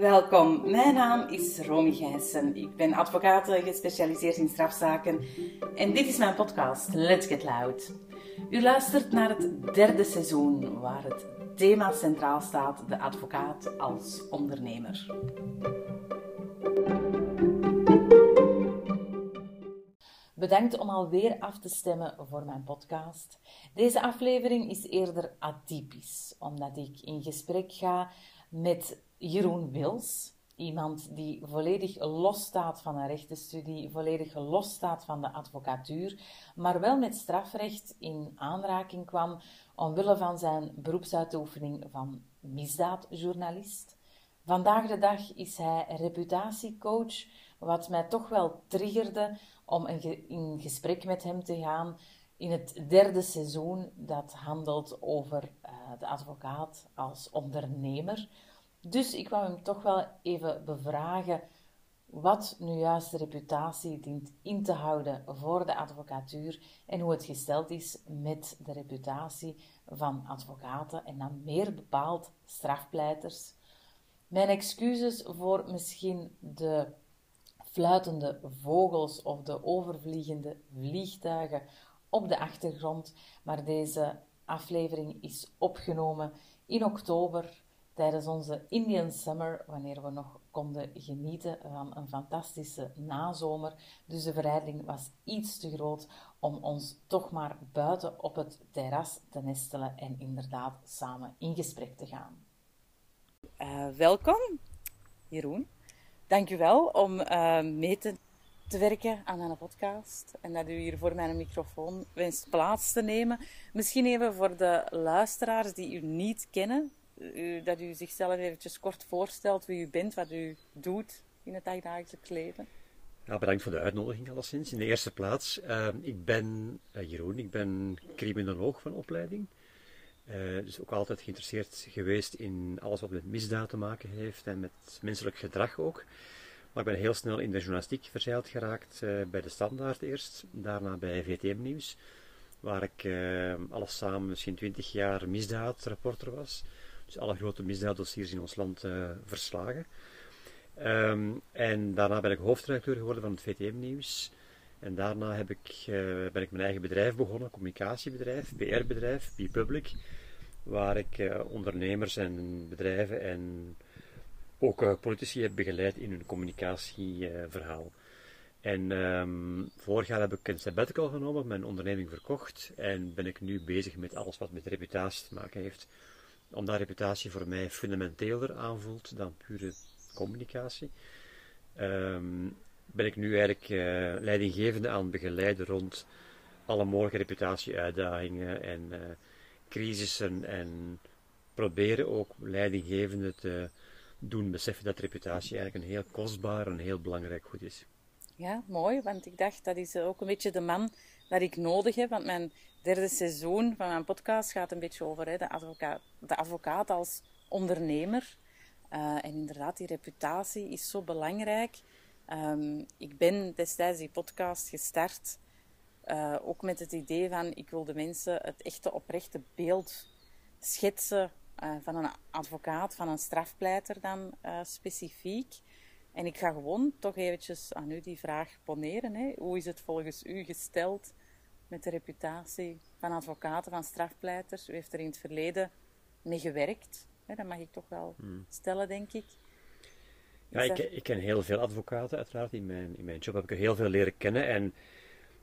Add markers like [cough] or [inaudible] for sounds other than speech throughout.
Welkom, mijn naam is Romy Gijssen. Ik ben advocaat gespecialiseerd in strafzaken en dit is mijn podcast Let's Get Loud. U luistert naar het derde seizoen waar het thema centraal staat, de advocaat als ondernemer. Bedankt om alweer af te stemmen voor mijn podcast. Deze aflevering is eerder atypisch, omdat ik in gesprek ga met Jeroen Wils. Iemand die volledig los staat van een rechtenstudie, volledig los staat van de advocatuur, maar wel met strafrecht in aanraking kwam omwille van zijn beroepsuitoefening van misdaadjournalist. Vandaag de dag is hij reputatiecoach, wat mij toch wel triggerde om in gesprek met hem te gaan in het derde seizoen dat handelt over uh, de advocaat als ondernemer. Dus ik wou hem toch wel even bevragen wat nu juist de reputatie dient in te houden voor de advocatuur en hoe het gesteld is met de reputatie van advocaten en dan meer bepaald strafpleiters. Mijn excuses voor misschien de fluitende vogels of de overvliegende vliegtuigen op de achtergrond, maar deze aflevering is opgenomen in oktober tijdens onze Indian Summer, wanneer we nog konden genieten van een fantastische nazomer. Dus de verleiding was iets te groot om ons toch maar buiten op het terras te nestelen en inderdaad samen in gesprek te gaan. Uh, welkom, Jeroen. Dankjewel om uh, mee te, werken aan mijn podcast en dat u hier voor mijn microfoon wenst plaats te nemen. Misschien even voor de luisteraars die u niet kennen, dat u zichzelf eventjes kort voorstelt wie u bent, wat u doet in het dagelijks leven. Ja, bedankt voor de uitnodiging alleszins. In de eerste plaats, uh, ik ben uh, Jeroen, ik ben criminoloog van opleiding. Uh, dus ook altijd geïnteresseerd geweest in alles wat met misdaad te maken heeft en met menselijk gedrag ook. Maar ik ben heel snel in de journalistiek verzeild geraakt, bij de Standaard eerst, daarna bij VTM Nieuws, waar ik alles samen misschien twintig jaar misdaadreporter was dus alle grote misdaaddossiers in ons land uh, verslagen. Um, en daarna ben ik hoofdredacteur geworden van het VTM-nieuws. En daarna heb ik, uh, ben ik mijn eigen bedrijf begonnen, communicatiebedrijf, PR-bedrijf, B-Public, waar ik uh, ondernemers en bedrijven en ook politici heb begeleid in hun communicatieverhaal. En um, vorig jaar heb ik een sabbatical genomen, mijn onderneming verkocht en ben ik nu bezig met alles wat met reputatie te maken heeft omdat reputatie voor mij fundamenteeler aanvoelt dan pure communicatie, um, ben ik nu eigenlijk uh, leidinggevende aan het begeleiden rond alle mogelijke reputatieuitdagingen en uh, crisissen en proberen ook leidinggevende te doen beseffen dat reputatie eigenlijk een heel kostbaar en heel belangrijk goed is. Ja, mooi, want ik dacht dat is ook een beetje de man dat ik nodig heb, want mijn derde seizoen van mijn podcast gaat een beetje over hè, de, advocaat, de advocaat als ondernemer. Uh, en inderdaad, die reputatie is zo belangrijk. Um, ik ben destijds die podcast gestart uh, ook met het idee van ik wil de mensen het echte oprechte beeld schetsen uh, van een advocaat, van een strafpleiter dan specifiek. En ik ga gewoon toch eventjes aan u die vraag poneren. Hè. Hoe is het volgens u gesteld met de reputatie van advocaten, van strafpleiters. U heeft er in het verleden mee gewerkt. Hè, dat mag ik toch wel hmm. stellen, denk ik. Ja, ik, ik, ken heel veel advocaten, uiteraard. In mijn, in mijn job heb ik er heel veel leren kennen. En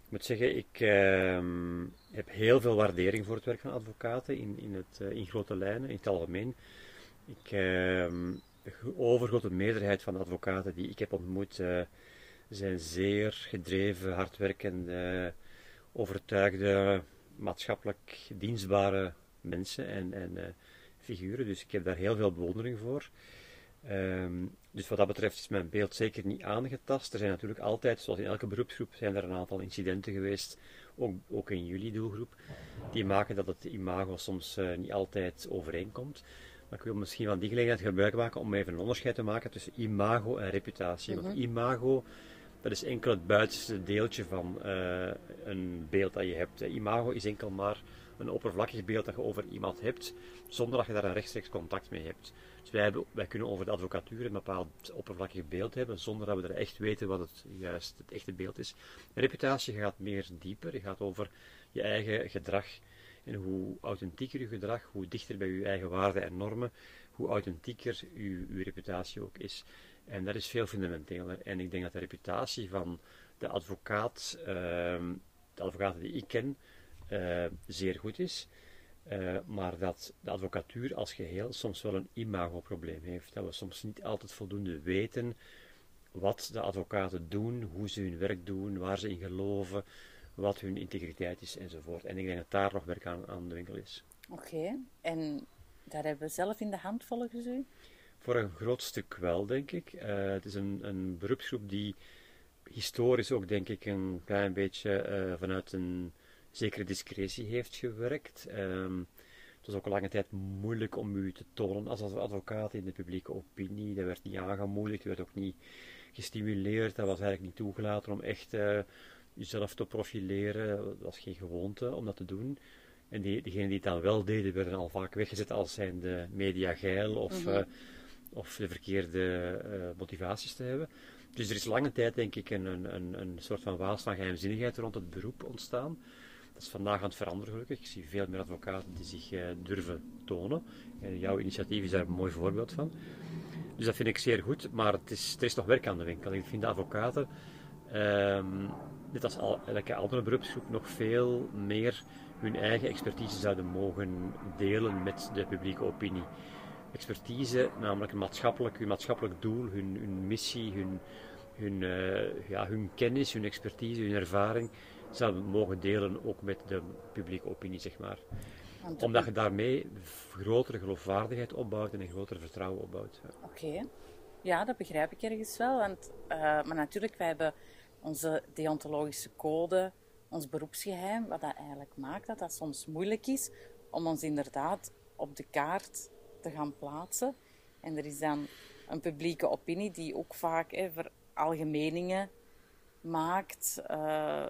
ik moet zeggen, ik ehm, heb heel veel waardering voor het werk van advocaten in, in, het, uh, in grote lijnen, in het algemeen. Ik, ehm, de overgrote meerderheid van de advocaten die ik heb ontmoet, uh, zijn zeer gedreven, hardwerkende overtuigde, maatschappelijk dienstbare mensen en, en uh, figuren. Dus ik heb daar heel veel bewondering voor. Um, dus wat dat betreft is mijn beeld zeker niet aangetast. Er zijn natuurlijk altijd, zoals in elke beroepsgroep, zijn er een aantal incidenten geweest, ook, ook in jullie doelgroep, die maken dat het imago soms uh, niet altijd overeenkomt. Maar ik wil misschien van die gelegenheid gebruik maken om even een onderscheid te maken tussen imago en reputatie. Want mhm. imago dat is enkel het buitenste deeltje van uh, een beeld dat je hebt. Imago is enkel maar een oppervlakkig beeld dat je over iemand hebt, zonder dat je daar een rechtstreeks contact mee hebt. Dus wij, hebben, wij kunnen over de advocatuur een bepaald oppervlakkig beeld hebben, zonder dat we er echt weten wat het juist het echte beeld is. Reputatie gaat meer dieper, je gaat over je eigen gedrag. En hoe authentieker je gedrag, hoe dichter bij je eigen waarden en normen, hoe authentieker je reputatie ook is. En dat is veel fundamenteler. En ik denk dat de reputatie van de advocaat, ehm, de advocaten die ik ken, uh, zeer goed is. Uh, maar dat de advocatuur als geheel soms wel een imagoprobleem heeft. Dat we soms niet altijd voldoende weten wat de advocaten doen, hoe ze hun werk doen, waar ze in geloven, wat hun integriteit is enzovoort. En ik denk dat daar nog werk aan, aan de winkel is. Oké, en daar hebben we zelf in de hand volgens u? Voor een groot stuk wel, denk ik. Uh, het is een, een beroepsgroep die historisch ook, denk ik, een klein beetje uh, vanuit een zekere discretie heeft gewerkt. Um, het was ook lange tijd moeilijk om u te tonen als advocaat in de publieke opinie. Dat werd niet aangemoedigd, dat werd ook niet gestimuleerd. Dat was eigenlijk niet toegelaten om echt uh, jezelf te profileren. Dat was geen gewoonte om dat te doen. En die, diegenen die het dan wel deden, werden al vaak weggezet als zijn de media geil of, mm -hmm. uh, of de verkeerde uh, motivaties te hebben. Dus er is lange tijd, denk ik, een, een, een soort van waas van geheimzinnigheid rond het beroep ontstaan. Dat is vandaag aan het veranderen, gelukkig. Ik zie veel meer advocaten die zich uh, durven tonen. En jouw initiatief is daar een mooi voorbeeld van. Dus dat vind ik zeer goed, maar het is, er is nog werk aan de winkel. Ik vind de advocaten, um, net als al, elke andere beroepsgroep, nog veel meer hun eigen expertise zouden mogen delen met de publieke opinie. Expertise, namelijk een maatschappelijk, hun maatschappelijk doel, hun, hun missie, hun, hun, uh, ja, hun kennis, hun expertise, hun ervaring, zouden mogen delen ook met de publieke opinie, zeg maar. Omdat je daarmee grotere geloofwaardigheid opbouwt en een groter vertrouwen opbouwt. Ja. Oké, okay. ja, dat begrijp ik ergens wel. Want, uh, maar natuurlijk, wij hebben onze deontologische code, ons beroepsgeheim, wat dat eigenlijk maakt dat dat soms moeilijk is om ons inderdaad op de kaart te gaan plaatsen. En er is dan een publieke opinie die ook vaak hè, veralgemeningen maakt, uh,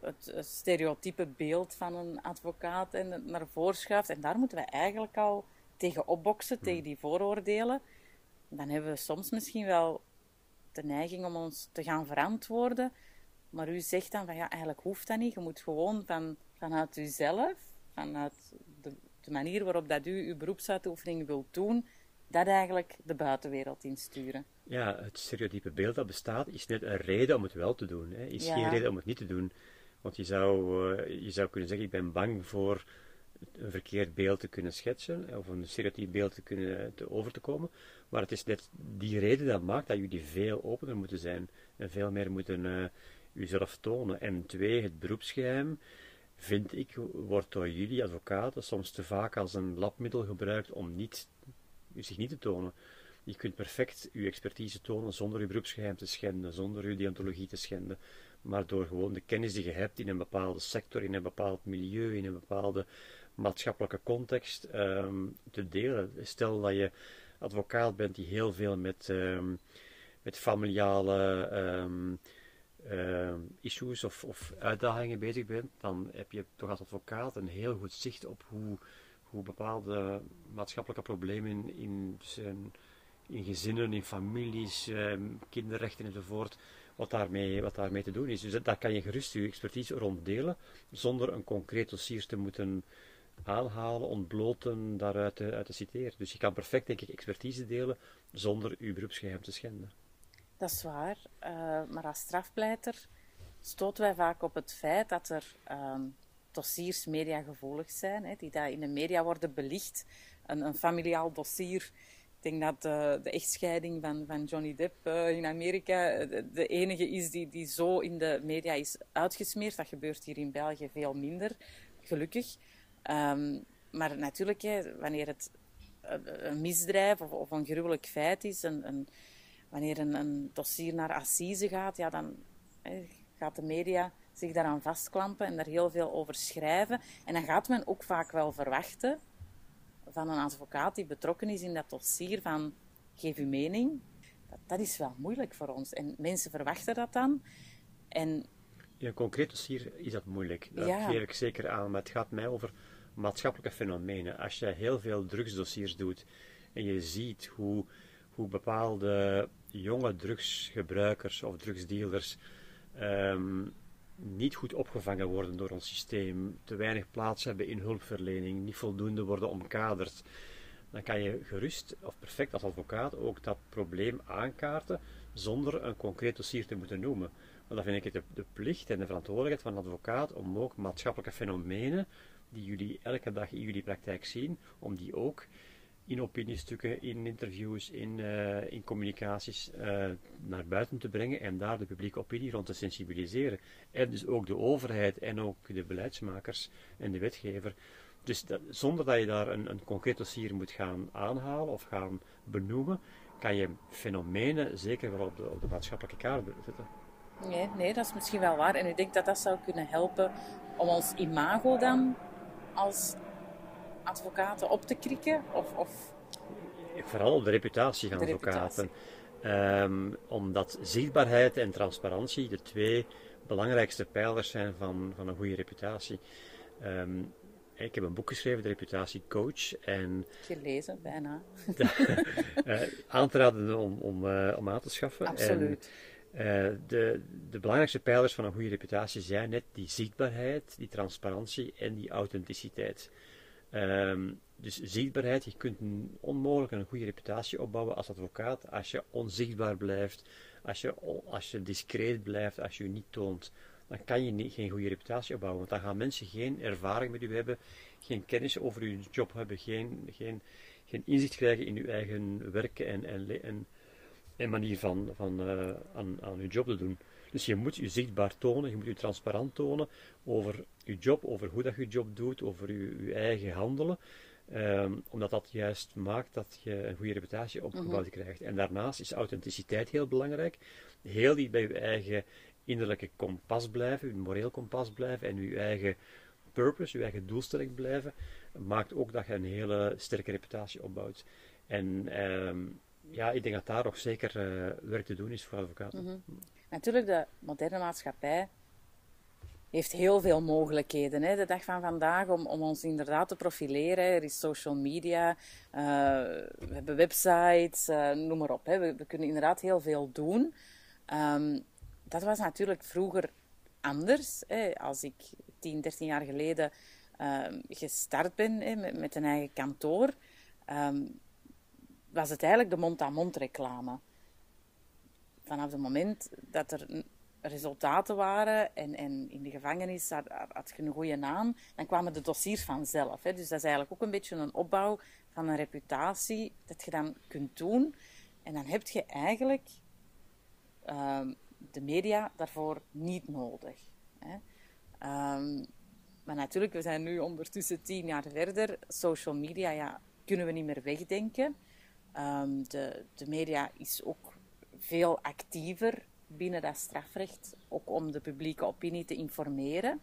het, het, stereotype beeld van een advocaat en naar voren schuift. En daar moeten we eigenlijk al tegen opboksen, hmm. tegen die vooroordelen. Dan hebben we soms misschien wel de neiging om ons te gaan verantwoorden. Maar u zegt dan van ja, eigenlijk hoeft dat niet. Je moet gewoon van, vanuit uzelf, vanuit de, manier waarop dat u uw beroepsuitoefening wilt doen, dat eigenlijk de buitenwereld insturen. Ja, het stereotype beeld dat bestaat is net een reden om het wel te doen. Hè. Is ja. geen reden om het niet te doen. Want je zou, uh, je zou kunnen zeggen, ik ben bang voor een verkeerd beeld te kunnen schetsen, of een stereotyp beeld te kunnen te over te komen. Maar het is net die reden dat maakt dat jullie veel opener moeten zijn en veel meer moeten uh, uzelf tonen. En twee, het beroepsgeheim, vind ik, wordt door jullie advocaten soms te vaak als een labmiddel gebruikt om niet, zich niet te tonen. Je kunt perfect uw expertise tonen zonder uw beroepsgeheim te schenden, zonder uw deontologie te schenden, maar door gewoon de kennis die je hebt in een bepaalde sector, in een bepaald milieu, in een bepaalde maatschappelijke context um, te delen. Stel dat je advocaat bent die heel veel met, um, met familiale um, uh, issues of, of, uitdagingen bezig bent, dan heb je toch als advocaat een heel goed zicht op hoe, hoe bepaalde maatschappelijke problemen in, in, gezinnen, in families, um, kinderrechten enzovoort, wat daarmee, wat daarmee te doen is. Dus daar kan je gerust je expertise rond delen, zonder een concreet dossier te moeten aanhalen, ontbloten, daaruit te, uit te citeren. Dus je kan perfect, denk ik, expertise delen zonder je beroepsgeheim te schenden. Dat is waar, uh, maar als strafpleiter stoten wij vaak op het feit dat er uh, dossiers mediagevoelig zijn, hè, die daar in de media worden belicht. Een, een familiaal dossier, ik denk dat de, de echtscheiding van, van Johnny Depp uh, in Amerika de, de, enige is die, die zo in de media is uitgesmeerd. Dat gebeurt hier in België veel minder, gelukkig. Um, maar natuurlijk, hè, wanneer het een misdrijf of, of, een gruwelijk feit is, een, een, wanneer een, een, dossier naar assise gaat, ja, dan hè, gaat de media zich daaraan vastklampen en daar heel veel over schrijven. En dan gaat men ook vaak wel verwachten van een advocaat die betrokken is in dat dossier van geef uw mening. Dat, dat is wel moeilijk voor ons. En mensen verwachten dat dan. En in een concreet dossier is dat moeilijk. Dat ja. geef ik zeker aan. Maar het gaat mij over maatschappelijke fenomenen. Als je heel veel drugsdossiers doet en je ziet hoe, hoe bepaalde jonge drugsgebruikers of drugsdealers ehm, niet goed opgevangen worden door ons systeem, te weinig plaats hebben in hulpverlening, niet voldoende worden omkaderd, dan kan je gerust of perfect als advocaat ook dat probleem aankaarten zonder een concreet dossier te moeten noemen. Want dan vind ik het de, plicht en de verantwoordelijkheid van een advocaat om ook maatschappelijke fenomenen die jullie elke dag in jullie praktijk zien, om die ook in opiniestukken, in interviews, in, uh, in communicaties uh, naar buiten te brengen en daar de publieke opinie rond te sensibiliseren. En dus ook de overheid en ook de beleidsmakers en de wetgever. Dus zonder dat je daar een, een concreet dossier moet gaan aanhalen of gaan benoemen, kan je fenomenen zeker wel op de, op de maatschappelijke kaart zetten. Nee, nee, dat is misschien wel waar. En ik denk dat dat zou kunnen helpen om ons imago dan als advocaten op te krikken? Of, of... Vooral op de reputatie van de advocaten. Um, omdat zichtbaarheid en transparantie de twee belangrijkste pijlers zijn van, van een goede reputatie. Um, ik heb een boek geschreven, de Reputatiecoach. En, Gelezen, bijna. uh, [laughs] aan te raden om, om, uh, om aan te schaffen. Absoluut. En, uh, de, de belangrijkste pijlers van een goede reputatie zijn net die zichtbaarheid, die transparantie en die authenticiteit. Um, dus zichtbaarheid, je kunt onmogelijk een goede reputatie opbouwen als advocaat als je onzichtbaar blijft, als je, als je discreet blijft, als je je niet toont. Dan kan je niet, geen goede reputatie opbouwen, want dan gaan mensen geen ervaring met u hebben, geen kennis over uw job hebben, geen, geen, geen inzicht krijgen in uw eigen werken en, en, en, en manier van, van uh, aan, aan uw job te doen. Dus je moet je zichtbaar tonen, je moet je transparant tonen over je job, over hoe dat je je job doet, over je, je eigen handelen. Um, omdat dat juist maakt dat je een goede reputatie opgebouwd mm krijgt. En daarnaast is authenticiteit heel belangrijk. Heel die bij je eigen innerlijke kompas blijven, je moreel kompas blijven en je eigen purpose, je eigen doelstelling blijven, maakt ook dat je een hele sterke reputatie opbouwt. En um, ja, ik denk dat daar nog zeker uh, werk te doen is voor advocaten. -hmm. Natuurlijk, de moderne maatschappij heeft heel veel mogelijkheden. Hè? De dag van vandaag om, om ons inderdaad te profileren. Er is social media, uh, we hebben websites, uh, noem maar op. We, kunnen inderdaad heel veel doen. Um, dat was natuurlijk vroeger anders. Hè? Als ik 10, 13 jaar geleden uh, gestart ben hè, met, met, een eigen kantoor, um, was het eigenlijk de mond-aan-mond reclame. Vanaf het moment dat er resultaten waren en, en in de gevangenis had, had je een goede naam, dan kwamen de dossiers vanzelf. Hè. Dus dat is eigenlijk ook een beetje een opbouw van een reputatie dat je dan kunt doen. En dan heb je eigenlijk um, de media daarvoor niet nodig. Hè. Um, maar natuurlijk, we zijn nu ondertussen tien jaar verder. Social media ja, kunnen we niet meer wegdenken. Um, de, de media is ook veel actiever binnen dat strafrecht, ook om de publieke opinie te informeren.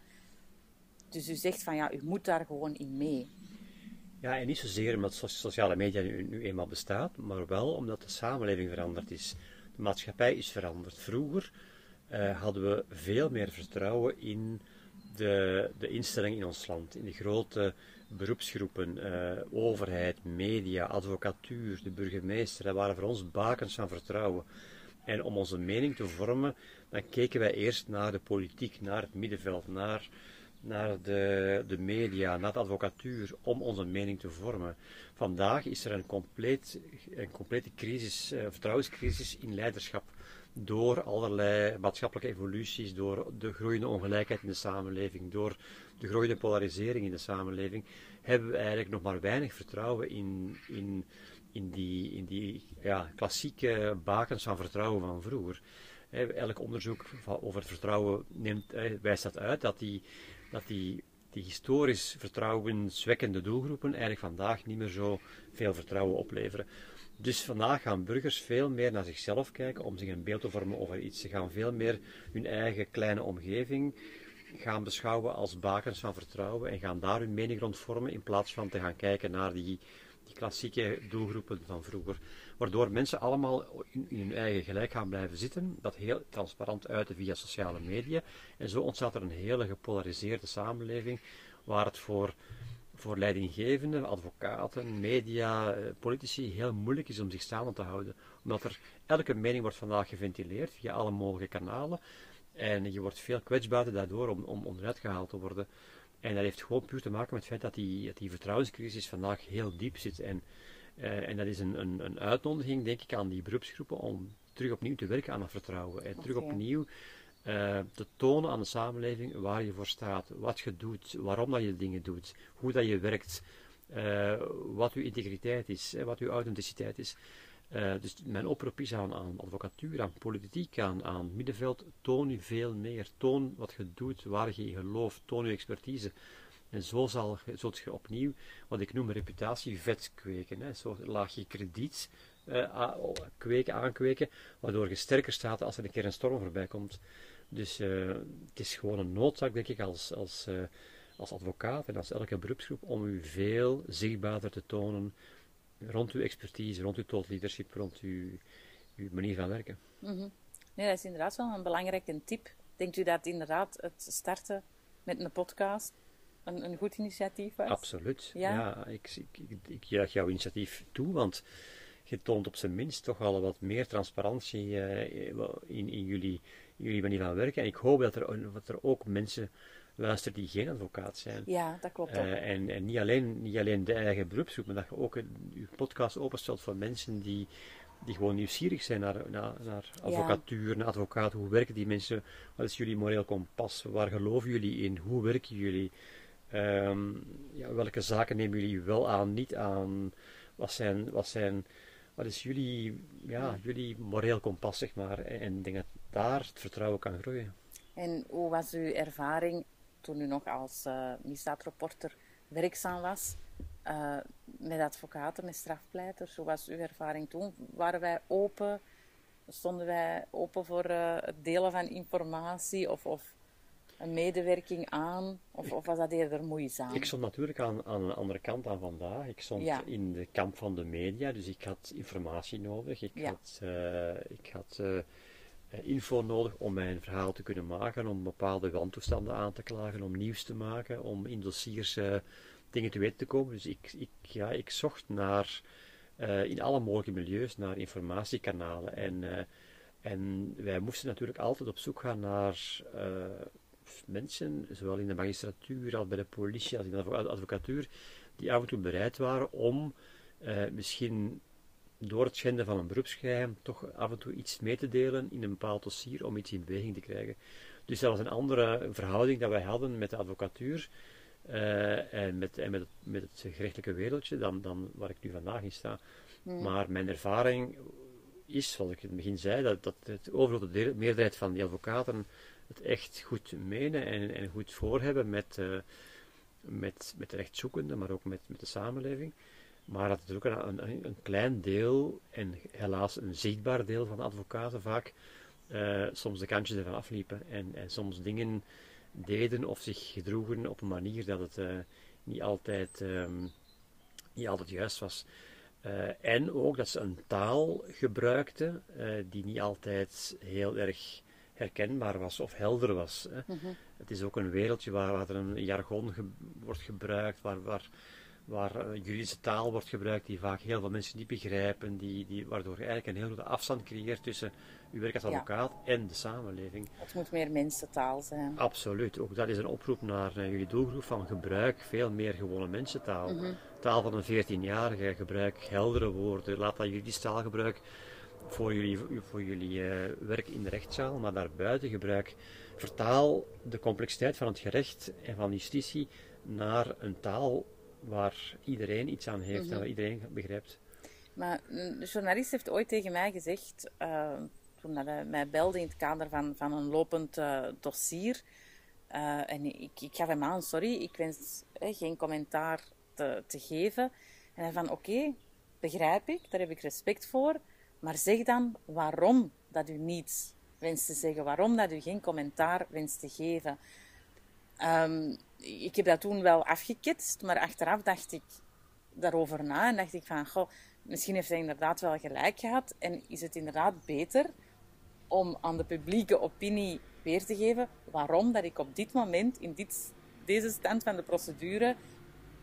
Dus u zegt van ja, u moet daar gewoon in mee. Ja, en niet zozeer omdat sociale media nu, eenmaal bestaat, maar wel omdat de samenleving veranderd is. De maatschappij is veranderd. Vroeger uh, hadden we veel meer vertrouwen in de, de instelling in ons land, in de grote beroepsgroepen, uh, overheid, media, advocatuur, de burgemeester. Dat waren voor ons bakens van vertrouwen. En om onze mening te vormen, dan keken wij eerst naar de politiek, naar het middenveld, naar, naar de, de media, naar de advocatuur, om onze mening te vormen. Vandaag is er een, compleet, een complete crisis, uh, vertrouwenscrisis in leiderschap. Door allerlei maatschappelijke evoluties, door de groeiende ongelijkheid in de samenleving, door de groeiende polarisering in de samenleving, hebben we eigenlijk nog maar weinig vertrouwen in, in in die, in die ja, klassieke bakens van vertrouwen van vroeger. elk onderzoek over het vertrouwen neemt, wijst dat uit, dat die, dat die, die historisch vertrouwenswekkende doelgroepen eigenlijk vandaag niet meer zo veel vertrouwen opleveren. Dus vandaag gaan burgers veel meer naar zichzelf kijken om zich een beeld te vormen over iets. Ze gaan veel meer hun eigen kleine omgeving gaan beschouwen als bakens van vertrouwen en gaan daar hun mening rond vormen in plaats van te gaan kijken naar die die klassieke doelgroepen van vroeger. Waardoor mensen allemaal in, in, hun eigen gelijk gaan blijven zitten, dat heel transparant uiten via sociale media. En zo ontstaat er een hele gepolariseerde samenleving, waar het voor, voor leidinggevenden, advocaten, media, eh, politici heel moeilijk is om zich staande te houden. Omdat er elke mening wordt vandaag geventileerd via alle mogelijke kanalen. En je wordt veel kwetsbaarder daardoor om, om onderuit gehaald te worden. En dat heeft gewoon puur te maken met het feit dat die, dat die vertrouwenscrisis vandaag heel diep zit. En, uh, en dat is een, een, een uitnodiging, denk ik, aan die beroepsgroepen om terug opnieuw te werken aan het vertrouwen. En terug opnieuw te tonen aan de samenleving waar je voor staat, wat je doet, waarom dat je dingen doet, hoe dat je werkt, uh, wat uw integriteit is, wat uw authenticiteit is. Uh, dus mijn oproep is aan, aan advocatuur, aan politiek, aan, aan middenveld, toon u veel meer. Toon wat je doet, waar je gelooft, toon uw expertise. En zo zal, zult je opnieuw, wat ik noem reputatievet kweken. Hè. Laag je krediet uh, kweken, aankweken, waardoor je sterker staat als er een keer een storm voorbij komt. Dus uh, het is gewoon een noodzaak, denk ik, als, als, uh, als advocaat en als elke beroepsgroep, om u veel zichtbaarder te tonen rond uw expertise, rond uw thought leadership, rond uw, uw manier van werken. Mm -hmm. Nee, dat is inderdaad wel een belangrijke tip. Denkt u dat inderdaad het starten met een podcast een, een goed initiatief was? Absoluut. Ja, ja ik, ik, ik, ik juich jouw initiatief toe, want je toont op zijn minst toch al wat meer transparantie uh, in, in jullie, jullie manier van werken. En ik hoop dat er, dat er ook mensen luisteren die geen advocaat zijn. Ja, dat klopt. Uh, en en niet, alleen, niet alleen de eigen beroepsgroep, maar dat je ook je podcast openstelt voor mensen die, die gewoon nieuwsgierig zijn naar, naar, naar advocatuur, ja. naar advocaat. Hoe werken die mensen? Wat is jullie moreel kompas? Waar geloven jullie in? Hoe werken jullie? Um, ja, welke zaken nemen jullie wel aan, niet aan? Wat zijn, wat zijn wat is jullie, ja, jullie moreel kompas, zeg maar. En ik denk dat daar het vertrouwen kan groeien. En hoe was uw ervaring toen u nog als uh, misdaadreporter werkzaam was? Uh, met advocaten, met strafpleiters. Hoe was uw ervaring toen? Waren wij open? Stonden wij open voor uh, het delen van informatie? Of, of een medewerking aan? Of, of, was dat eerder moeizaam? Ik stond natuurlijk aan, aan de andere kant aan vandaag. Ik stond ja. in de kamp van de media, dus ik had informatie nodig. Ik ja. had, ik had info nodig om mijn verhaal te kunnen maken, om bepaalde wantoestanden aan te klagen, om nieuws te maken, om in dossiers uh, dingen te weten te komen. Dus ik, ik, ja, ik zocht naar, in alle mogelijke milieus naar informatiekanalen. En, en wij moesten natuurlijk altijd op zoek gaan naar mensen, zowel in de magistratuur als bij de politie als in de advocatuur, die af en toe bereid waren om misschien door het schenden van een beroepsgeheim toch af en toe iets mee te delen in een bepaald dossier om iets in beweging te krijgen. Dus dat was een andere verhouding dat wij hadden met de advocatuur uh, en, met, en met, het, met het gerechtelijke wereldje dan, dan waar ik nu vandaag in sta. Hmm. Maar mijn ervaring is, zoals ik in het begin zei, dat, dat het overgrote meerderheid van die advocaten het echt goed menen en, en goed voor hebben met, uh, met, met de rechtzoekenden, maar ook met, met de samenleving. Maar dat is ook een, een, een, klein deel, en helaas een zichtbaar deel van de advocaten vaak, uh, soms de kantjes ervan afliepen en, en soms dingen deden of zich gedroegen op een manier dat het uh, niet, altijd, um, niet altijd juist was. Uh, en ook dat ze een taal gebruikten die niet altijd heel erg herkenbaar was of helder was. Hè. Mm -hmm. Het is ook een wereldje waar, waar er een jargon ge wordt gebruikt, waar, waar, waar uh, juridische taal wordt gebruikt die vaak heel veel mensen niet begrijpen, die, die, waardoor je eigenlijk een heel grote afstand creëert tussen uw werk als advocaat ja. en de samenleving. Het moet meer mensentaal zijn. Absoluut. Ook dat is een oproep naar uh, jullie doelgroep van gebruik veel meer gewone mensentaal. Mm -hmm. Taal van een 14-jarige, gebruik heldere woorden, laat dat juridisch taalgebruik voor jullie, voor jullie uh, werk in de rechtszaal, maar daarbuiten gebruik. Vertaal de complexiteit van het gerecht en van justitie naar een taal waar iedereen iets aan heeft mm -hmm. en waar iedereen begrijpt. Maar een journalist heeft ooit tegen mij gezegd, uh, toen hij mij belde in het kader van, van een lopend uh, dossier, en ik, ik gaf hem aan, sorry, ik wens geen commentaar te, te geven. En hij van, oké, okay, begrijp ik, daar heb ik respect voor. Maar zeg dan waarom dat u niets wenst te zeggen, waarom dat u geen commentaar wenst te geven. Um, ik heb dat toen wel afgeketst, maar achteraf dacht ik daarover na en dacht ik van, goh, misschien heeft hij inderdaad wel gelijk gehad en is het inderdaad beter om aan de publieke opinie weer te geven waarom dat ik op dit moment, in dit, deze stand van de procedure,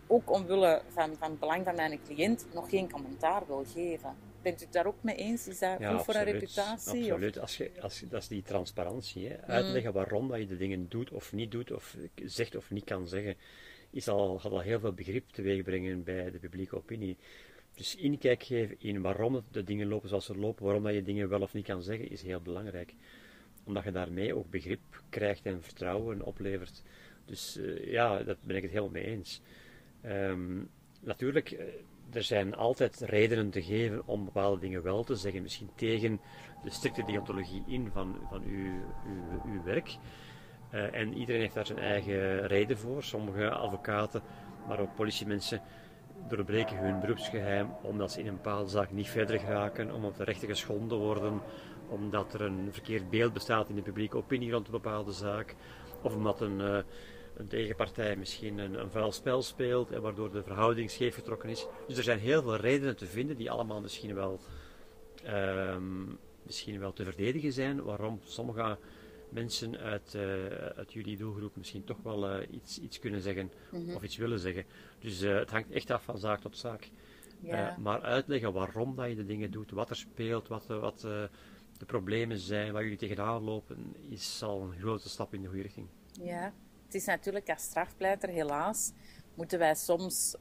ook omwille van, van het belang van mijn cliënt, nog geen commentaar wil geven. Bent u het daar ook mee eens? Is dat goed voor een reputatie? Absoluut. Als je, als je, dat is die transparantie. Hè? Uitleggen mm. waarom dat je de dingen doet of niet doet, of zegt of niet kan zeggen, is al, gaat al heel veel begrip teweeg brengen bij de publieke opinie. Dus inkijk geven in waarom de dingen lopen zoals ze lopen, waarom dat je dingen wel of niet kan zeggen, is heel belangrijk. Omdat je daarmee ook begrip krijgt en vertrouwen oplevert. Dus uh, ja, daar ben ik het helemaal mee eens. Um, natuurlijk, eh, er zijn altijd redenen te geven om bepaalde dingen wel te zeggen. Misschien tegen de strikte deontologie in van, van uw, uw, werk. Uh, en iedereen heeft daar zijn eigen reden voor. Sommige advocaten, maar ook politiemensen doorbreken hun beroepsgeheim omdat ze in een bepaalde zaak niet verder geraken, omdat de rechten geschonden worden, omdat er een verkeerd beeld bestaat in de publieke opinie rond een bepaalde zaak, of omdat een, uh, een tegenpartij misschien een, een vuil spel speelt en waardoor de verhouding scheef getrokken is. Dus er zijn heel veel redenen te vinden die allemaal misschien wel, um, misschien wel te verdedigen zijn, waarom sommige mensen uit, uh, uit jullie doelgroep misschien toch wel uh, iets, iets kunnen zeggen mm-hmm. of iets willen zeggen. Dus uh, het hangt echt af van zaak tot zaak. Ja. maar uitleggen waarom dat je de dingen doet, wat er speelt, wat, wat de problemen zijn, waar jullie tegenaan lopen, is al een grote stap in de goede richting. Ja, het is natuurlijk als strafpleiter, helaas, moeten wij soms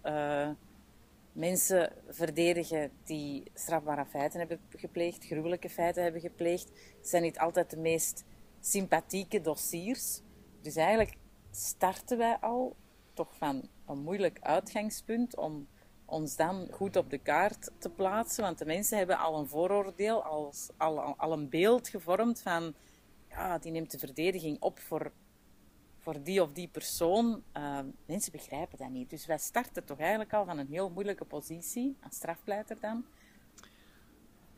mensen verdedigen die strafbare feiten hebben gepleegd, gruwelijke feiten hebben gepleegd. Het zijn niet altijd de meest sympathieke dossiers. Dus eigenlijk starten wij al toch van een moeilijk uitgangspunt om ons dan goed op de kaart te plaatsen. Want de mensen hebben al een vooroordeel, al, al, al een beeld gevormd van ja, die neemt de verdediging op voor, voor die of die persoon. Uh, mensen begrijpen dat niet. Dus wij starten toch eigenlijk al van een heel moeilijke positie, als strafpleiter dan.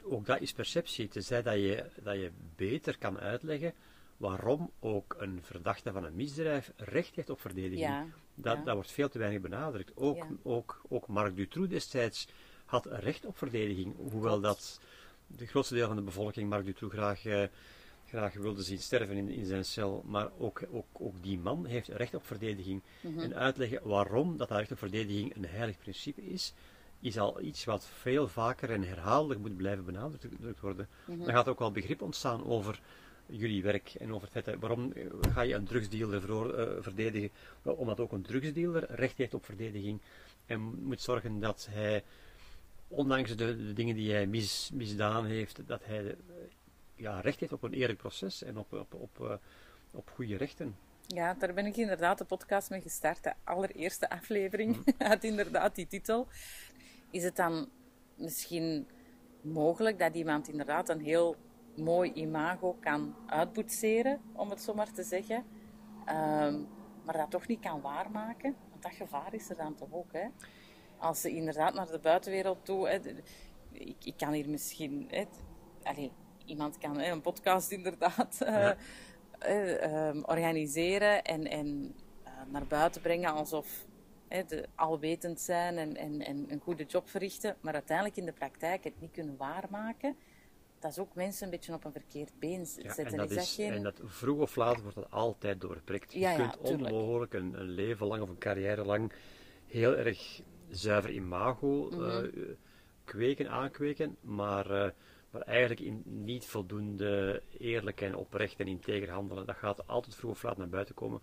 Ook dat is perceptie. Tenzij dat je, dat je beter kan uitleggen waarom ook een verdachte van een misdrijf recht heeft op verdediging. dat, dat wordt veel te weinig benadrukt. Ook, ook, ook Marc Dutroux destijds had recht op verdediging, hoewel dat de grootste deel van de bevolking Marc Dutroux graag, eh, graag wilde zien sterven in, in zijn cel. Maar ook, ook, ook die man heeft recht op verdediging. Mhm. En uitleggen waarom dat, recht op verdediging een heilig principe is, is al iets wat veel vaker en herhaaldelijk moet blijven benadrukt worden. Mhm. Dan gaat ook wel begrip ontstaan over jullie werk en over het feit waarom eh, ga je een drugsdealer voor, uh, verdedigen? omdat ook een drugsdealer recht heeft op verdediging en moet zorgen dat hij, ondanks de, de dingen die hij mis, misdaan heeft, dat hij ja, recht heeft op een eerlijk proces en op, op, op, op goede rechten. Ja, daar ben ik inderdaad de podcast mee gestart. De allereerste aflevering mm. [laughs] had inderdaad die titel. Is het dan misschien mogelijk dat iemand inderdaad een heel mooi imago kan uitboetseren, om het zo maar te zeggen. Ehm, maar dat toch niet kan waarmaken. Want dat gevaar is er dan toch ook. Hè? Als ze inderdaad naar de buitenwereld toe. Hè, ik, ik, kan hier misschien. Hè, allez, iemand kan hè, een podcast inderdaad uh, organiseren en, en uh, naar buiten brengen alsof hè, de alwetend zijn en, en, en een goede job verrichten, maar uiteindelijk in de praktijk het niet kunnen waarmaken dat is ook mensen een beetje op een verkeerd been zetten. en, dat is, geen... en dat vroeg of laat wordt dat altijd doorprikt. Je kunt onmogelijk een, een, leven lang of een carrière lang heel erg zuiver imago mm kweken, aankweken, maar, maar eigenlijk in niet voldoende eerlijk en oprecht en integer handelen. Dat gaat altijd vroeg of laat naar buiten komen,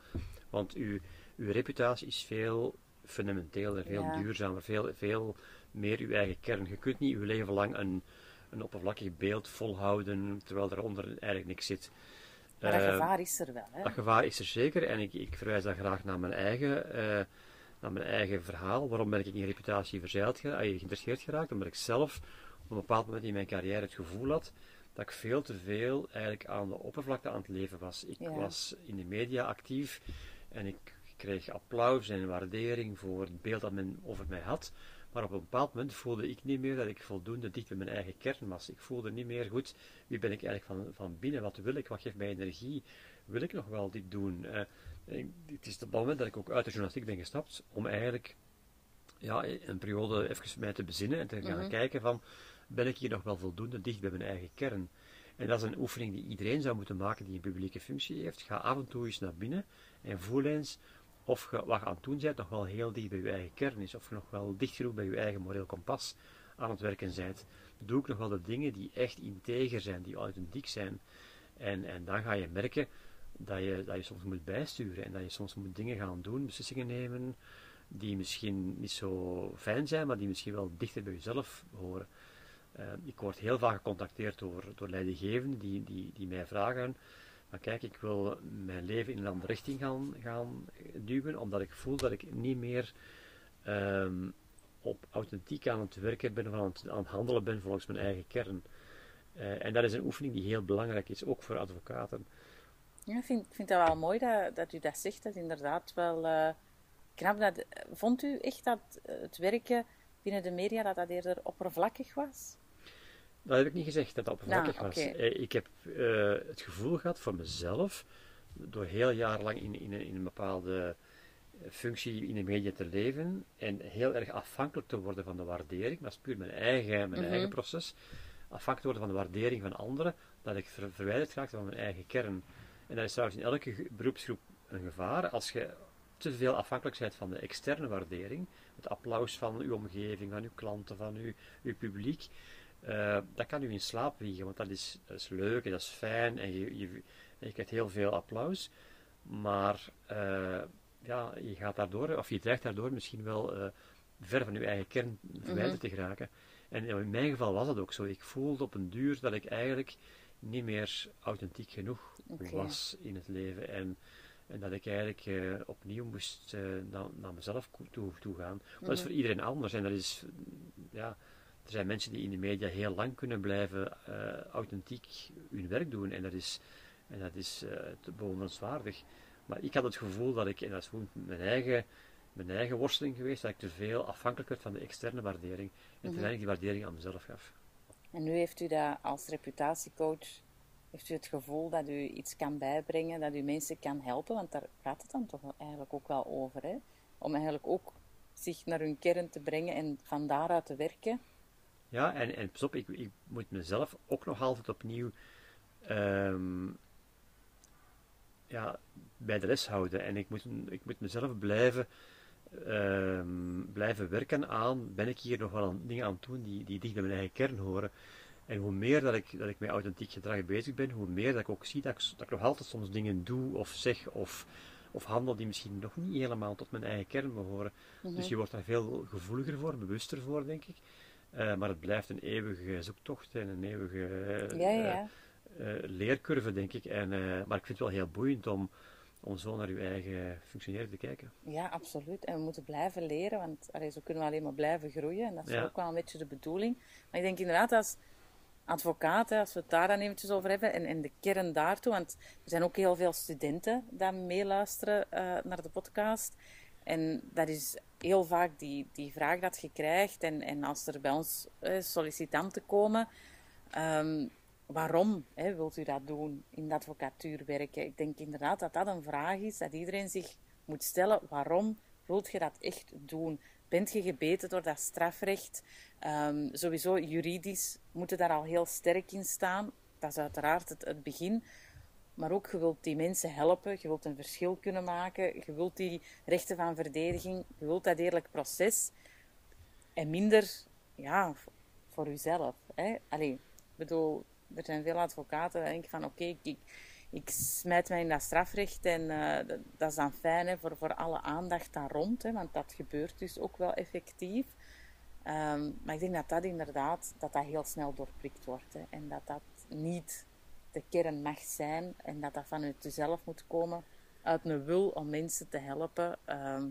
want uw, uw reputatie is veel fundamenteler, veel duurzamer, veel, veel meer uw eigen kern. Je kunt niet uw leven lang een een oppervlakkig beeld volhouden, terwijl daaronder eigenlijk niks zit. Maar dat uh, gevaar is er wel, hè? Dat gevaar is er zeker, en ik, ik verwijs dan graag naar mijn eigen, uh, naar mijn eigen verhaal. Waarom ben ik in reputatie verzeild, uh, geïnteresseerd geraakt? Omdat ik zelf een bepaald moment in mijn carrière het gevoel had dat ik veel te veel eigenlijk aan de oppervlakte aan het leven was. Ik was in de media actief en ik kreeg applaus en waardering voor het beeld dat men over mij had. Maar op een bepaald moment voelde ik niet meer dat ik voldoende dicht bij mijn eigen kern was. Ik voelde niet meer goed, wie ben ik eigenlijk van, van binnen, wat wil ik, wat geeft mij energie, wil ik nog wel dit doen. Uh, het is op het moment dat ik ook uit de journalistiek ben gestapt, om eigenlijk ja, een periode even mij te bezinnen en te gaan mhm. kijken van, ben ik hier nog wel voldoende dicht bij mijn eigen kern. En dat is een oefening die iedereen zou moeten maken die een publieke functie heeft. Ga af en toe eens naar binnen en voel eens of je, wat je aan het doen bent nog wel heel dicht bij je eigen kern is, of je nog wel dicht genoeg bij je eigen moreel kompas aan het werken bent. Doe ik nog wel de dingen die echt integer zijn, die authentiek zijn. En, en dan ga je merken dat je, dat je soms moet bijsturen en dat je soms moet dingen gaan doen, beslissingen nemen, die misschien niet zo fijn zijn, maar die misschien wel dichter bij jezelf horen. Uh, ik word heel vaak gecontacteerd door, door leidinggevenden die, die, die mij vragen maar kijk, ik wil mijn leven in een andere richting gaan, gaan duwen, omdat ik voel dat ik niet meer um, op authentiek aan het werken ben, of aan het, aan het handelen ben volgens mijn eigen kern. Uh, en dat is een oefening die heel belangrijk is, ook voor advocaten. Ja, ik vind, vind dat wel mooi dat, dat u dat zegt. Dat inderdaad wel uh, knap. Dat, vond u echt dat het werken binnen de media dat dat eerder oppervlakkig was? Dat heb ik niet gezegd, dat dat oppervlakkig nou, was. Eh, ik heb uh, het gevoel gehad voor mezelf, door heel jarenlang in, in, in een bepaalde functie in de media te leven en heel erg afhankelijk te worden van de waardering, dat is puur mijn eigen, mijn eigen mhm. proces, afhankelijk te worden van de waardering van anderen, dat ik ver, verwijderd raakte van mijn eigen kern. En dat is trouwens in elke beroepsgroep een gevaar, als je te veel afhankelijk bent van de externe waardering, het applaus van uw omgeving, van uw klanten, van uw, uw publiek, uh, dat kan u in slaap wiegen, want dat is, dat is leuk en dat is fijn en je, je, je krijgt heel veel applaus. Maar uh, ja, je gaat daardoor, of je dreigt daardoor misschien wel uh, ver van je eigen kern verwijderd mhm. te geraken. En in mijn geval was dat ook zo. Ik voelde op een duur dat ik eigenlijk niet meer authentiek genoeg was in het leven. En, en dat ik eigenlijk uh, opnieuw moest uh, naar, naar, mezelf toe, toe gaan. Dat is mhm. voor iedereen anders. En dat is, ja, er zijn mensen die in de media heel lang kunnen blijven uh, authentiek hun werk doen en dat is, en dat is uh, bewonderenswaardig. Maar ik had het gevoel dat ik, en dat is gewoon mijn eigen, mijn eigen worsteling geweest, dat ik te veel afhankelijk werd van de externe waardering en mm -hmm. te weinig die waardering aan mezelf gaf. En nu heeft u dat als reputatiecoach, heeft u het gevoel dat u iets kan bijbrengen, dat u mensen kan helpen, want daar gaat het dan toch eigenlijk ook wel over, hè? om eigenlijk ook zich naar hun kern te brengen en van daaruit te werken. Ja, en, en pas op, ik, ik moet mezelf ook nog altijd opnieuw um, ja, bij de les houden. En ik moet, ik moet mezelf blijven, um, blijven werken aan, ben ik hier nog wel aan, dingen aan het doen die, die dicht bij mijn eigen kern horen. En hoe meer dat ik, dat ik met authentiek gedrag bezig ben, hoe meer dat ik ook zie dat ik, dat ik nog altijd soms dingen doe of zeg of, of handel die misschien nog niet helemaal tot mijn eigen kern behoren. Mm -hmm. Dus je wordt daar veel gevoeliger voor, bewuster voor, denk ik. Uh, maar het blijft een eeuwige zoektocht en een eeuwige uh, ja, ja. Uh, leercurve, denk ik. En, maar ik vind het wel heel boeiend om, om zo naar uw eigen functioneren te kijken. Ja, absoluut. En we moeten blijven leren, want allee, zo kunnen we alleen maar blijven groeien. En dat is ja. ook wel een beetje de bedoeling. Maar ik denk inderdaad, als advocaat, als we het daar dan eventjes over hebben, en, en de kern daartoe, want er zijn ook heel veel studenten die meeluisteren naar de podcast. En dat is heel vaak die, die vraag dat je krijgt. En, en als er bij ons eh, sollicitanten komen, um, waarom hè, wilt u dat doen in de advocatuur werken? Ik denk inderdaad dat dat een vraag is dat iedereen zich moet stellen. Waarom wilt je dat echt doen? Bent je gebeten door dat strafrecht? Um, sowieso juridisch moeten daar al heel sterk in staan. Dat is uiteraard het begin. Maar ook, je wilt die mensen helpen, je wilt een verschil kunnen maken, je wilt die rechten van verdediging, je wilt dat eerlijk proces. En minder, ja, voor jezelf. Hè? Allee, bedoel, er zijn veel advocaten die denken van, oké, ik, ik smijt mij in dat strafrecht en uh, dat, is dan fijn hè, voor, voor alle aandacht daar rond, hè, want dat gebeurt dus ook wel effectief. Um, maar ik denk dat dat inderdaad, dat dat heel snel doorprikt wordt hè, en dat dat niet de kern mag zijn en dat dat vanuit jezelf moet komen, uit een wil om mensen te helpen, uh,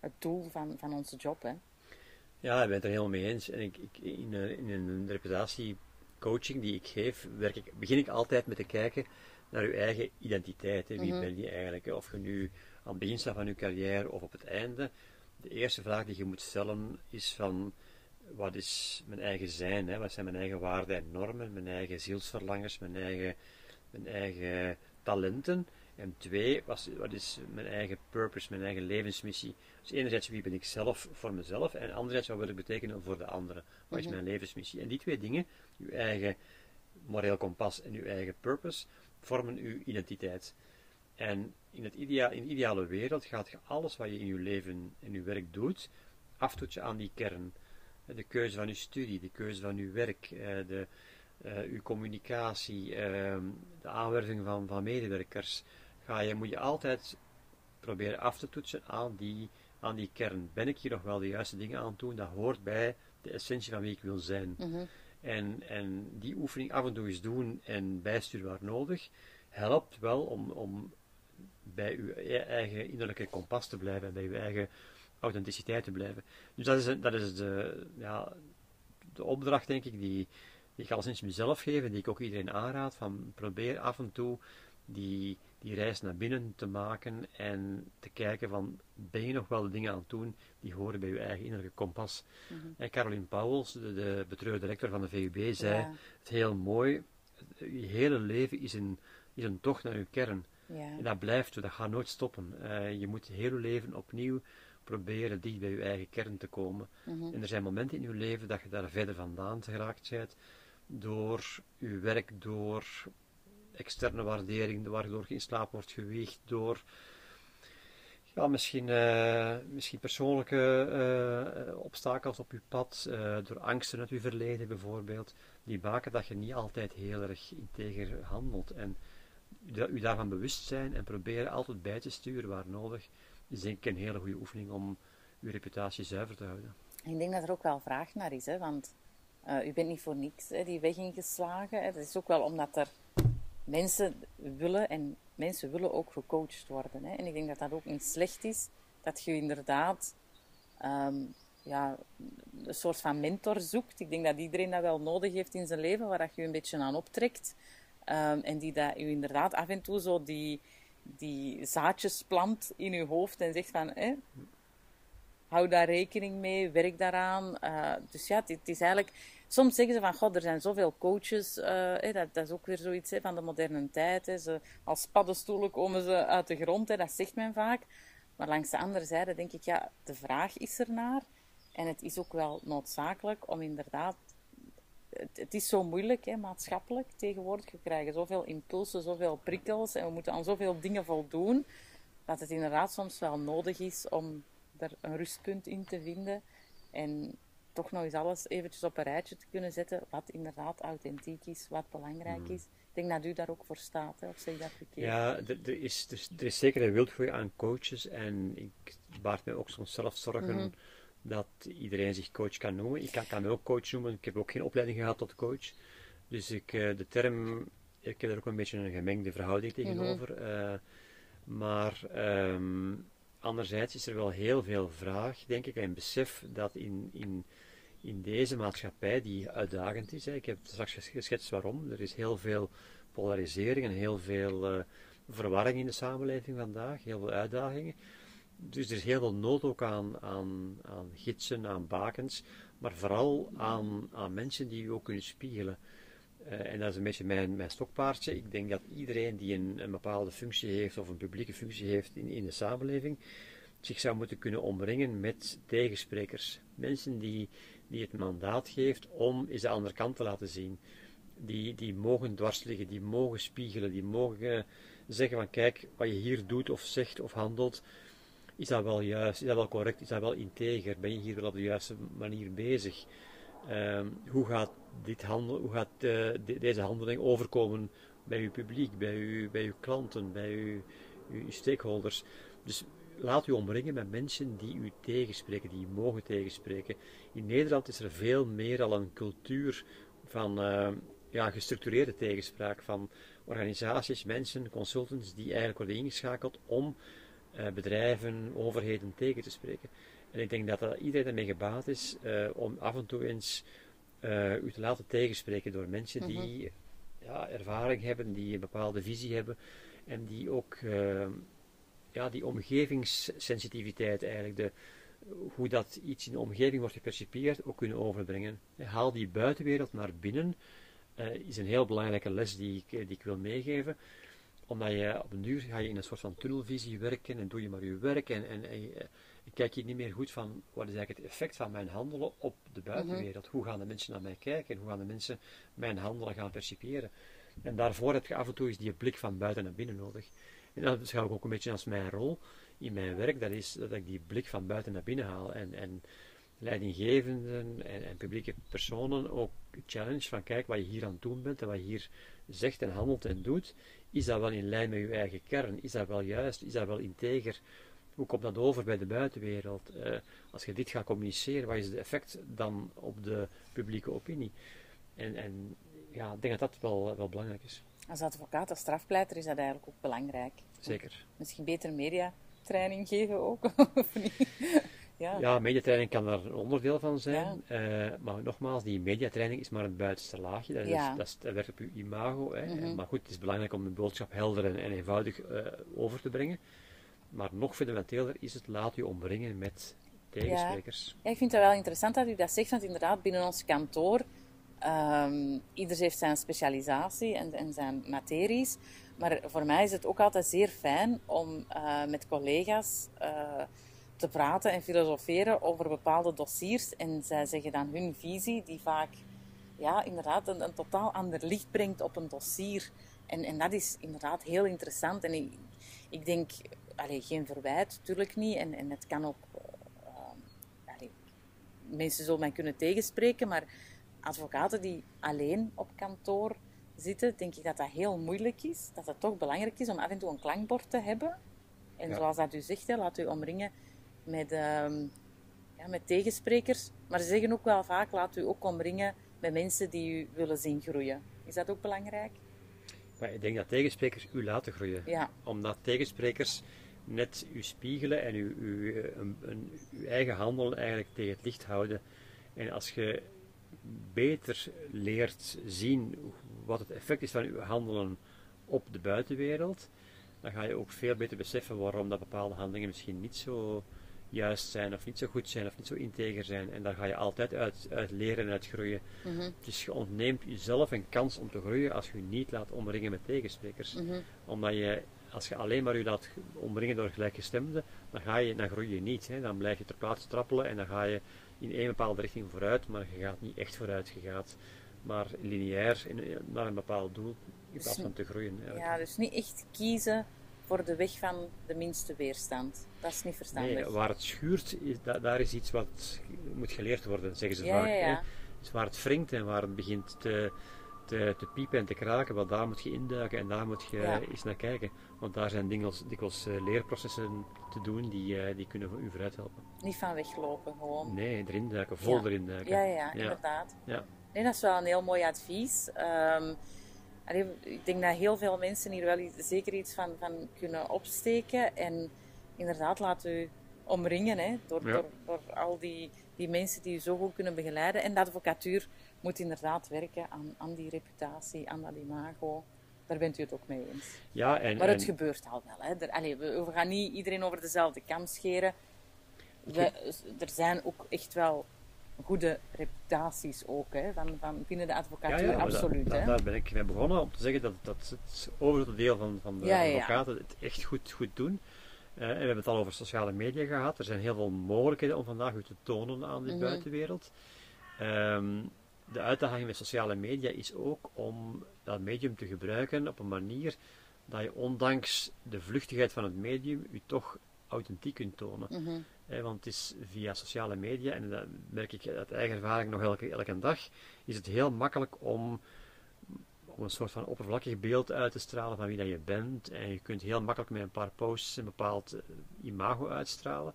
het doel van, van onze job. Hè. Ja, ik ben het er helemaal mee eens. En ik, ik, in, in een reputatiecoaching die ik geef, werk ik, begin ik altijd met te kijken naar je eigen identiteit. Hè. Wie mm -hmm. ben je eigenlijk? Of je nu aan het begin staat van je carrière of op het einde. De eerste vraag die je moet stellen is van wat is mijn eigen zijn, hè? wat zijn mijn eigen waarden en normen, mijn eigen zielsverlangens, mijn eigen, mijn eigen talenten. En twee, wat, wat is mijn eigen purpose, mijn eigen levensmissie. Dus enerzijds wie ben ik zelf voor mezelf en anderzijds wat wil ik betekenen voor de anderen. Wat is mhm. mijn levensmissie? En die twee dingen, uw eigen moreel kompas en uw eigen purpose, vormen uw identiteit. En in, het idea in de ideale wereld gaat je alles wat je in je leven en je werk doet, aftoetsen aan die kern. De keuze van je studie, de keuze van je werk, de, uw communicatie, ehm, de aanwerving van, van medewerkers. Ga je, moet je altijd proberen af te toetsen aan die, aan die kern. Ben ik hier nog wel de juiste dingen aan het doen? Dat hoort bij de essentie van wie ik wil zijn. Mhm. en, en die oefening af en toe eens doen en bijsturen waar nodig, helpt wel om, om bij uw e-, eigen innerlijke kompas te blijven, bij uw eigen authenticiteit te blijven. Dus dat is, dat is de, ja, de opdracht, denk ik, die, die ik al sinds mezelf geef en die ik ook iedereen aanraad, van probeer af en toe die, die reis naar binnen te maken en te kijken van, ben je nog wel de dingen aan het doen die horen bij je eigen innerlijke kompas. Mhm. En Caroline Pauwels, de, de betreurde directeur van de VUB, zei het heel mooi, je hele leven is een, is een tocht naar je kern. Ja. En dat blijft, dat gaat nooit stoppen. Uh, je moet je hele leven opnieuw proberen dicht bij je eigen kern te komen. Mhm. En er zijn momenten in je leven dat je daar verder vandaan geraakt bent, door je werk, door externe waardering, waardoor je in slaap wordt gewiegd, door ja, misschien, uh, misschien persoonlijke uh, obstakels op je pad, uh, door angsten uit je verleden bijvoorbeeld, die maken dat je niet altijd heel erg integer handelt. En u daarvan bewust zijn en proberen altijd bij te sturen waar nodig, is denk een hele goede oefening om uw reputatie zuiver te houden. Ik denk dat er ook wel vraag naar is, hè, want u bent niet voor niks hè, die weg ingeslagen. Dat is ook wel omdat er mensen willen en mensen willen ook gecoacht worden. Hè. En ik denk dat dat ook niet slecht is, dat je inderdaad um, ja, een soort van mentor zoekt. Ik denk dat iedereen dat wel nodig heeft in zijn leven, waar dat je een beetje aan optrekt. Um, en die dat je inderdaad af en toe zo die, die zaadjes plant in je hoofd en zegt van... Eh, hou daar rekening mee, werk daaraan. Uh, dus ja, het, is eigenlijk... Soms zeggen ze van, god, er zijn zoveel coaches. Eh, dat, dat, is ook weer zoiets hè, van de moderne tijd. Hè. Als paddenstoelen komen ze uit de grond, hè, dat zegt men vaak. Maar langs de andere zijde denk ik, ja, de vraag is er naar. En het is ook wel noodzakelijk om inderdaad het, het, is zo moeilijk, hè, maatschappelijk tegenwoordig. We krijgen zoveel impulsen, zoveel prikkels en we moeten aan zoveel dingen voldoen, dat het inderdaad soms wel nodig is om er een rustpunt in te vinden en toch nog eens alles eventjes op een rijtje te kunnen zetten, wat inderdaad authentiek is, wat belangrijk mm. is. Ik denk dat u daar ook voor staat, hè, of zeg dat verkeerd? Ja, er, is, er, is zeker een wildgroei aan coaches en ik baart me ook soms zelf zorgen... Mm -hmm dat iedereen zich coach kan noemen. Ik kan, kan me ook coach noemen, ik heb ook geen opleiding gehad tot coach. Dus ik, uh, de term, ik heb er ook een beetje een gemengde verhouding tegenover. Mm -hmm. uh, maar um, anderzijds is er wel heel veel vraag, denk ik, en besef dat in, in, in deze maatschappij, die uitdagend is, hè, ik heb straks geschetst waarom, er is heel veel polarisering en heel veel uh, verwarring in de samenleving vandaag, heel veel uitdagingen dus er is heel veel nood ook aan, aan, aan gidsen, aan bakens, maar vooral aan, aan mensen die u ook kunnen spiegelen. Uh, en dat is een beetje mijn, mijn stokpaardje. Ik denk dat iedereen die een, bepaalde functie heeft of een publieke functie heeft in, in de samenleving, zich zou moeten kunnen omringen met tegensprekers. Mensen die, die het mandaat geeft om eens de andere kant te laten zien. Die, die mogen dwars liggen, die mogen spiegelen, die mogen zeggen van kijk, wat je hier doet of zegt of handelt, is dat wel juist, is dat wel correct, is dat wel integer, ben je hier wel op de juiste manier bezig? Um, hoe gaat, dit handel, hoe gaat de, deze handeling overkomen bij uw publiek, bij, uw, bij uw klanten, bij uw, uw stakeholders? Dus laat u omringen met mensen die u tegenspreken, die u mogen tegenspreken. In Nederland is er veel meer al een cultuur van uh, ja, gestructureerde tegenspraak, van organisaties, mensen, consultants die eigenlijk worden ingeschakeld om bedrijven, overheden tegen te spreken. En ik denk dat, dat iedereen ermee gebaat is uh, om af en toe eens uh, u te laten tegenspreken door mensen die mm -hmm. ja, ervaring hebben, die een bepaalde visie hebben en die ook ja, die omgevingssensitiviteit eigenlijk, de, hoe dat iets in de omgeving wordt gepercipieerd, ook kunnen overbrengen. Haal die buitenwereld naar binnen, is een heel belangrijke les die ik, die ik wil meegeven omdat je op een duur ga je in een soort van tunnelvisie werken en doe je maar je werk en, en, kijk je niet meer goed van wat is eigenlijk het effect van mijn handelen op de buitenwereld. -hmm. Hoe gaan de mensen naar mij kijken en hoe gaan de mensen mijn handelen gaan percipiëren. En daarvoor heb je af en toe eens die blik van buiten naar binnen nodig. En dat beschouw ik ook een beetje als mijn rol in mijn werk, dat is dat ik die blik van buiten naar binnen haal. En, en leidinggevenden en, en, publieke personen ook challenge van kijk wat je hier aan het doen bent en wat je hier zegt en handelt en doet, is dat wel in lijn met je eigen kern? Is dat wel juist? Is dat wel integer? Hoe komt dat over bij de buitenwereld? Uh, als je dit gaat communiceren, wat is het effect dan op de publieke opinie? En, en ja, ik denk dat dat wel, wel belangrijk is. Als advocaat, als strafpleiter is dat eigenlijk ook belangrijk. Zeker. Misschien beter mediatraining geven ook, [laughs] of niet? Ja, ja mediatraining kan daar een onderdeel van zijn. Uh, maar nogmaals, die mediatraining is maar het buitenste laagje. Dat, is, dat, is, dat werkt op je imago. Hè. Mm -hmm. Maar goed, het is belangrijk om de boodschap helder en, en eenvoudig uh, over te brengen. Maar nog fundamenteler is het laat u omringen met tegensprekers. Ja. ik vind het wel interessant dat u dat zegt, want inderdaad, binnen ons kantoor, um, ieder heeft zijn specialisatie en, en, zijn materies. Maar voor mij is het ook altijd zeer fijn om uh, met collega's te praten en filosoferen over bepaalde dossiers. En zij zeggen dan hun visie, die vaak ja, inderdaad een, een totaal ander licht brengt op een dossier. En, en dat is inderdaad heel interessant. En ik, ik denk, allee, geen verwijt, natuurlijk niet. En, en het kan ook. Uh, allee, mensen zullen mij kunnen tegenspreken, maar advocaten die alleen op kantoor zitten, denk ik dat dat heel moeilijk is. Dat het toch belangrijk is om af en toe een klankbord te hebben. En ja. zoals dat u zegt, hè, laat u omringen met, um, ja, met tegensprekers. Maar ze zeggen ook wel vaak, laat u ook omringen met mensen die u willen zien groeien. Is dat ook belangrijk? Maar ik denk dat tegensprekers u laten groeien. Ja. Omdat tegensprekers net u spiegelen en u, u, een, een, uw eigen handelen eigenlijk tegen het licht houden. En als je beter leert zien wat het effect is van uw handelen op de buitenwereld, dan ga je ook veel beter beseffen waarom dat bepaalde handelingen misschien niet zo juist zijn, of niet zo goed zijn, of niet zo integer zijn. En daar ga je altijd uit, uit leren en uit groeien. Mm -hmm. Dus je ontneemt jezelf een kans om te groeien als je je niet laat omringen met tegensprekers. Mm -hmm. Omdat je, als je alleen maar je laat omringen door gelijkgestemden, dan, ga je, dan groei je niet. Hè. Dan blijf je ter plaatse trappelen en dan ga je in één bepaalde richting vooruit, maar je gaat niet echt vooruit. Je gaat maar lineair in, naar een bepaald doel in plaats van te groeien. Eigenlijk. Ja, dus niet echt kiezen voor de weg van de minste weerstand. Dat is niet verstandig. Nee, waar het schuurt, is, da, daar is iets wat moet geleerd worden, zeggen ze ja, vaak. Ja. Dus waar het wringt en waar het begint te, te, te piepen en te kraken, wel, daar moet je induiken en daar moet je Ja. eens naar kijken. Want daar zijn dikwijls, dikwijls uh, leerprocessen te doen die, uh, die kunnen u vooruit helpen. Niet van weglopen, gewoon. Nee, erin duiken, vol Ja. erin duiken. Ja, ja, ja, inderdaad. Ja. Nee, dat is wel een heel mooi advies. Ehm, ik denk dat heel veel mensen hier wel iets- zeker iets van, van kunnen opsteken. En inderdaad, laat u omringen hè, door, Ja. door, door al die, die mensen die u zo goed kunnen begeleiden. En de advocatuur moet inderdaad werken aan, aan die reputatie, aan dat imago. Daar bent u het ook mee eens. Ja, en, Maar het en- gebeurt al wel. Hè. Er, we, we gaan niet iedereen over dezelfde kam scheren. We, er zijn ook echt wel goede reputaties ook, hè, van, van binnen de advocatuur, maar absoluut. da- da- hè. daar ben ik mee begonnen om te zeggen dat, dat het overgrote deel van, van de Ja, ja, ja. advocaten het echt goed, goed doen. Eh, en we hebben het al over sociale media gehad. Er zijn heel veel mogelijkheden om vandaag u te tonen aan de Mhm. buitenwereld. Ehm, de uitdaging met sociale media is ook om dat medium te gebruiken op een manier dat je ondanks de vluchtigheid van het medium u toch authentiek kunt tonen. Mhm. Eh, want het is via sociale media, en dat merk ik uit eigen ervaring nog elke, elke dag, is het heel makkelijk om, om een soort van oppervlakkig beeld uit te stralen van wie dat je bent. En je kunt heel makkelijk met een paar posts een bepaald eh, imago uitstralen.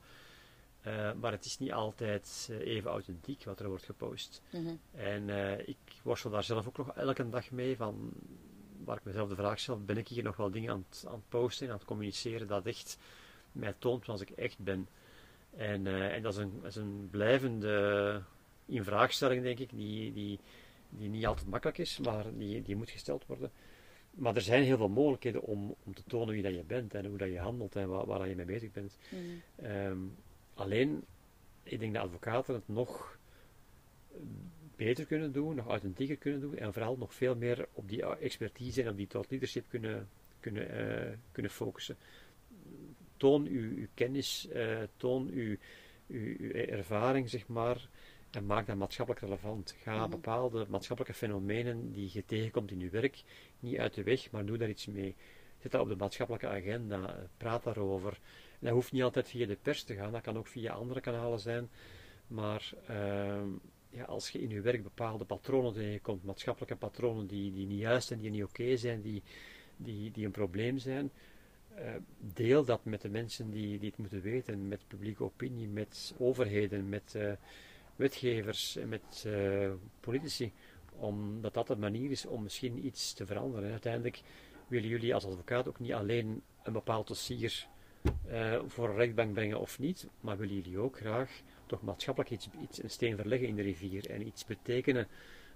Eh, maar het is niet altijd eh, even authentiek wat er wordt gepost. Mhm. En ik worstel daar zelf ook nog elke dag mee van waar ik mezelf de vraag stel, ben ik hier nog wel dingen aan het, aan het posten en aan het communiceren dat echt mij toont zoals ik echt ben. En, en dat, is een, dat is een blijvende invraagstelling, denk ik, die, die, die niet altijd makkelijk is, maar die, die moet gesteld worden. Maar er zijn heel veel mogelijkheden om, om te tonen wie dat je bent en hoe dat je handelt en waar, waar dat je mee bezig bent. Mhm. Ehm, alleen, ik denk dat advocaten het nog beter kunnen doen, nog authentieker kunnen doen en vooral nog veel meer op die expertise en op die thought leadership kunnen, kunnen, eh, kunnen focussen. Toon uw, uw kennis, eh, toon uw, uw, uw ervaring, zeg maar, en maak dat maatschappelijk relevant. Ga Mhm. bepaalde maatschappelijke fenomenen die je tegenkomt in je werk niet uit de weg, maar doe daar iets mee. zet dat op de maatschappelijke agenda, praat daarover. En dat hoeft niet altijd via de pers te gaan, dat kan ook via andere kanalen zijn. Maar ehm, ja, als je in je werk bepaalde patronen tegenkomt, maatschappelijke patronen die, die niet juist zijn, die niet oké zijn, die, die, die een probleem zijn, uh, deel dat met de mensen die, die het moeten weten, met publieke opinie, met overheden, met uh, wetgevers, met uh, politici, omdat dat de manier is om misschien iets te veranderen. En uiteindelijk willen jullie als advocaat ook niet alleen een bepaald dossier voor een rechtbank brengen of niet, maar willen jullie ook graag toch maatschappelijk iets, iets, een steen verleggen in de rivier en iets betekenen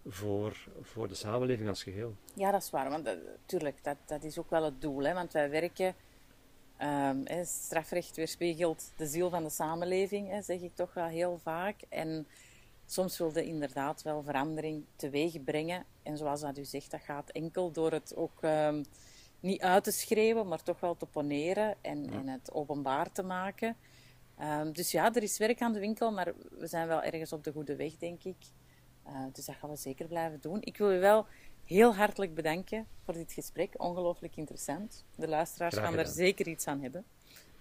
voor, voor de samenleving als geheel. Ja, dat is waar. Want natuurlijk, dat, dat is ook wel het doel. Hè? Want wij werken, um, strafrecht weerspiegelt de ziel van de samenleving, zeg ik toch wel heel vaak. En soms wilde inderdaad wel verandering teweeg brengen. En zoals dat u zegt, dat gaat enkel door het ook um, niet uit te schreeuwen, maar toch wel te poneren en, ja. en het openbaar te maken. Um, dus ja, er is werk aan de winkel, maar we zijn wel ergens op de goede weg, denk ik. Uh, dus dat gaan we zeker blijven doen. Ik wil u wel heel hartelijk bedanken voor dit gesprek. Ongelooflijk interessant. De luisteraars gaan er zeker iets aan hebben.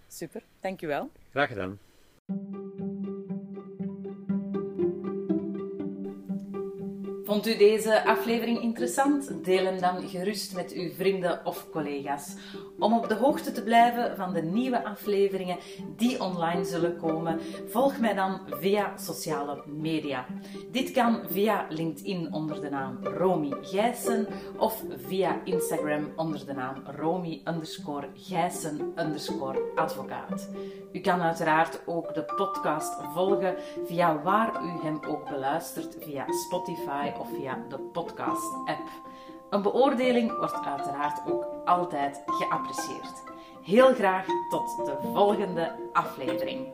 Super, dank u wel. Graag gedaan. Vond u deze aflevering interessant? Deel hem dan gerust met uw vrienden of collega's. Om op de hoogte te blijven van de nieuwe afleveringen die online zullen komen, volg mij dan via sociale media. Dit kan via LinkedIn onder de naam Romy Gijssen of via Instagram onder de naam Romy underscore Gijssen underscore advocaat. U kan uiteraard ook de podcast volgen via waar u hem ook beluistert, via Spotify of via de podcast-app. Een beoordeling wordt uiteraard ook altijd geapprecieerd. Heel graag tot de volgende aflevering.